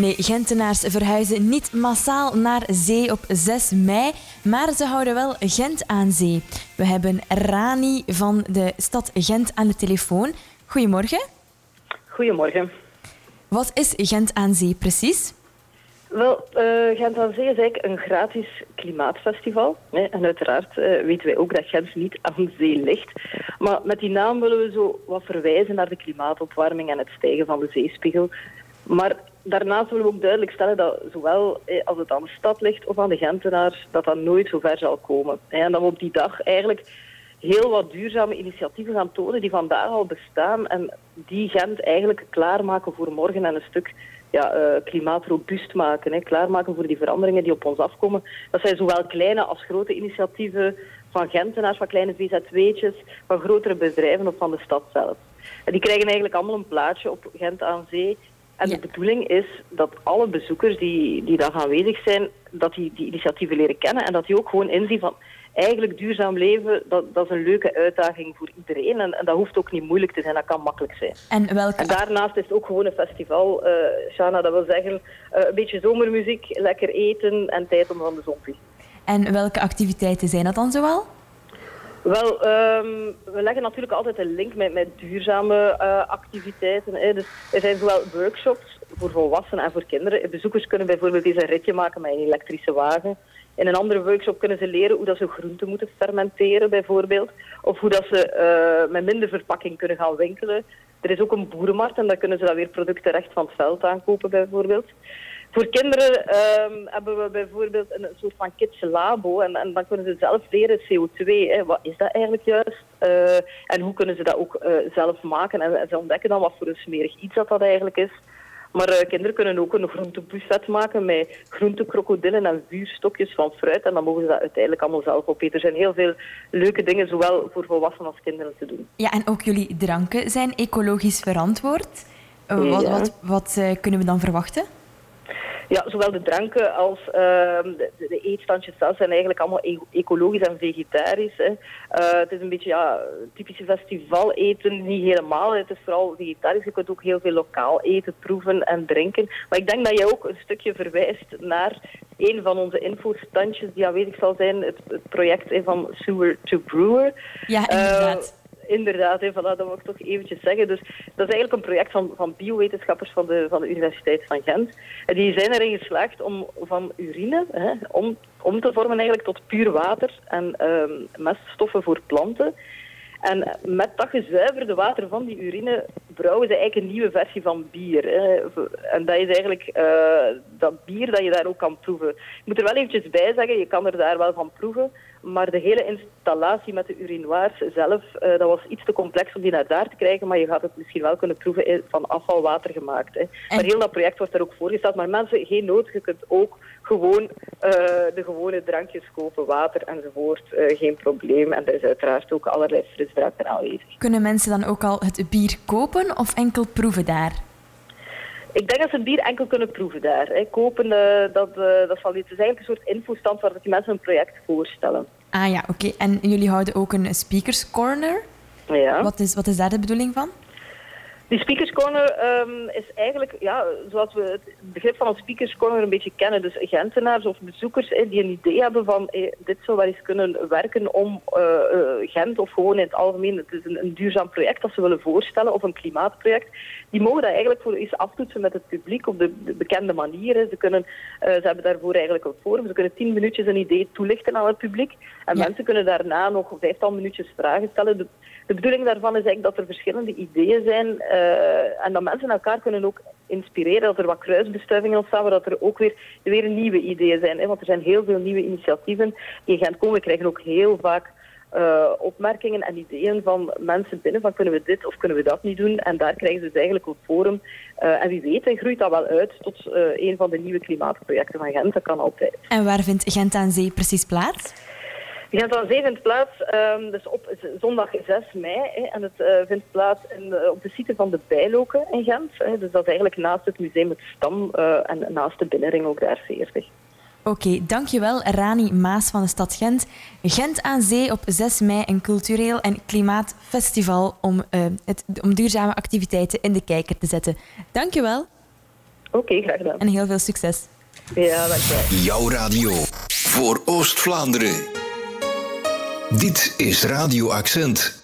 Nee, Gentenaars verhuizen niet massaal naar zee op 6 mei, maar ze houden wel Gent aan zee. We hebben Rani van de stad Gent aan de telefoon. Goedemorgen. Goedemorgen. Wat is Gent aan zee precies? Wel, uh, Gent aan Zee is eigenlijk een gratis klimaatfestival. Hè. En uiteraard uh, weten wij ook dat Gent niet aan zee ligt. Maar met die naam willen we zo wat verwijzen naar de klimaatopwarming en het stijgen van de zeespiegel. Maar daarnaast willen we ook duidelijk stellen dat zowel eh, als het aan de stad ligt of aan de Gentenaar, dat dat nooit zo ver zal komen. En dat we op die dag eigenlijk heel wat duurzame initiatieven gaan tonen die vandaag al bestaan en die Gent eigenlijk klaarmaken voor morgen en een stuk ja, uh, klimaatrobuust maken. Hè, klaarmaken voor die veranderingen die op ons afkomen. Dat zijn zowel kleine als grote initiatieven van Gentenaars, van kleine VZW'tjes, van grotere bedrijven of van de stad zelf. En die krijgen eigenlijk allemaal een plaatje op Gent aan Zee en de bedoeling is dat alle bezoekers die, die daar aanwezig zijn, dat die die initiatieven leren kennen en dat die ook gewoon inzien van eigenlijk duurzaam leven, dat, dat is een leuke uitdaging voor iedereen. En, en, dat hoeft ook niet moeilijk te zijn, dat kan makkelijk zijn. En, welke... en daarnaast is het ook gewoon een festival, uh, Shana, dat wil zeggen uh, een beetje zomermuziek, lekker eten en tijd om van de zon te En welke activiteiten zijn dat dan zoal? Wel, um, we leggen natuurlijk altijd een link met, met duurzame uh, activiteiten. Hè. Dus er zijn zowel workshops voor volwassenen en voor kinderen. Bezoekers kunnen bijvoorbeeld een ritje maken met een elektrische wagen. In een andere workshop kunnen ze leren hoe dat ze groenten moeten fermenteren, bijvoorbeeld. Of hoe dat ze uh, met minder verpakking kunnen gaan winkelen. Er is ook een boerenmarkt en daar kunnen ze dan weer producten recht van het veld aankopen, bijvoorbeeld. Voor kinderen um, hebben we bijvoorbeeld een soort van kids labo en, en dan kunnen ze zelf leren CO2. Hè. Wat is dat eigenlijk juist? Uh, en hoe kunnen ze dat ook uh, zelf maken? En, en, ze ontdekken dan wat voor een smerig iets dat dat eigenlijk is. Maar uh, kinderen kunnen ook een groentebuffet maken met groentekrokodillen en vuurstokjes van fruit. En dan mogen ze dat uiteindelijk allemaal zelf opeten. Er zijn heel veel leuke dingen, zowel voor volwassenen als kinderen, te doen. Ja, en ook jullie dranken zijn ecologisch verantwoord. Wat, ja. wat, wat kunnen we dan verwachten? Ja, zowel de dranken als uh, de, de, eetstandjes zelf zijn eigenlijk allemaal e ecologisch en vegetarisch. Hè. Uh, het is een beetje ja, typische festival eten, niet helemaal. Het is vooral vegetarisch. Je kunt ook heel veel lokaal eten, proeven en drinken. Maar ik denk dat jij ook een stukje verwijst naar een van onze infostandjes die aanwezig zal zijn. Het, het project van Sewer to Brewer. Ja, inderdaad. Inderdaad, voilà, dat wil ik toch eventjes zeggen. Dus dat is eigenlijk een project van, van biowetenschappers van de, van de Universiteit van Gent. En die zijn erin geslaagd om van urine hè, om, om te vormen eigenlijk tot puur water en um, meststoffen voor planten. En met dat gezuiverde water van die urine brouwen ze eigenlijk een nieuwe versie van bier. Hè. En dat is eigenlijk uh, dat bier dat je daar ook kan proeven. Ik moet er wel eventjes bij zeggen, je kan er daar wel van proeven. Maar de hele installatie met de urinoirs zelf, uh, dat was iets te complex om die naar daar te krijgen. Maar je gaat het misschien wel kunnen proeven van afvalwater gemaakt. Hè. En... Maar heel dat project wordt daar ook voorgesteld. Maar mensen, geen nood, je kunt ook gewoon uh, de gewone drankjes kopen, water enzovoort. Uh, geen probleem. En er is uiteraard ook allerlei frisdranken aanwezig. Kunnen mensen dan ook al het bier kopen of enkel proeven daar? Ik denk dat ze bier enkel kunnen proeven daar. Hè. Kopen, uh, dat, uh, dat zal is eigenlijk een soort infostand waar die mensen een project voorstellen. Ah ja, oké. Okay. En jullie houden ook een speakers corner. Ja. Wat is, wat is daar de bedoeling van? Die Speakers Corner um, is eigenlijk, ja, zoals we het begrip van een Speakers Corner een beetje kennen. Dus Gentenaars of bezoekers eh, die een idee hebben van eh, dit zou wel eens kunnen werken om uh, uh, Gent of gewoon in het algemeen, het is een, een, duurzaam project dat ze willen voorstellen of een klimaatproject. Die mogen dat eigenlijk voor eens aftoetsen met het publiek op de, de bekende manier. Ze, kunnen, ze hebben daarvoor eigenlijk een forum. Ze kunnen tien minuutjes een idee toelichten aan het publiek. En ja. mensen kunnen daarna nog vijftal minuutjes vragen stellen. De, de bedoeling daarvan is eigenlijk dat er verschillende ideeën zijn uh, en dat mensen elkaar kunnen ook inspireren, dat er wat kruisbestuivingen ontstaan, maar dat er ook weer, weer nieuwe ideeën zijn. Hè? Want er zijn heel veel nieuwe initiatieven die in Gent komen. We krijgen ook heel vaak uh, opmerkingen en ideeën van mensen binnen van kunnen we dit of kunnen we dat niet doen. En daar krijgen ze dus eigenlijk een forum. Uh, en wie weet groeit dat wel uit tot een van de nieuwe klimaatprojecten van Gent. Dat kan altijd. En waar vindt Gent aan Zee precies plaats? Gent aan Zee vindt plaats um, dus op zondag 6 mei. Hè, en het uh, vindt plaats in, uh, op de site van de Bijloken in Gent. Hè, dus dat is eigenlijk naast het museum Het Stam uh, en naast de binnenring ook daar 40. Oké, okay, dankjewel Rani Maas van de stad Gent. Gent aan Zee op 6 mei, een cultureel en klimaatfestival om, het, om duurzame activiteiten in de kijker te zetten. Dankjewel. Oké, graag gedaan. En heel veel succes. Ja, dankjewel. Jouw radio voor Oost-Vlaanderen. Dit is Radio Accent.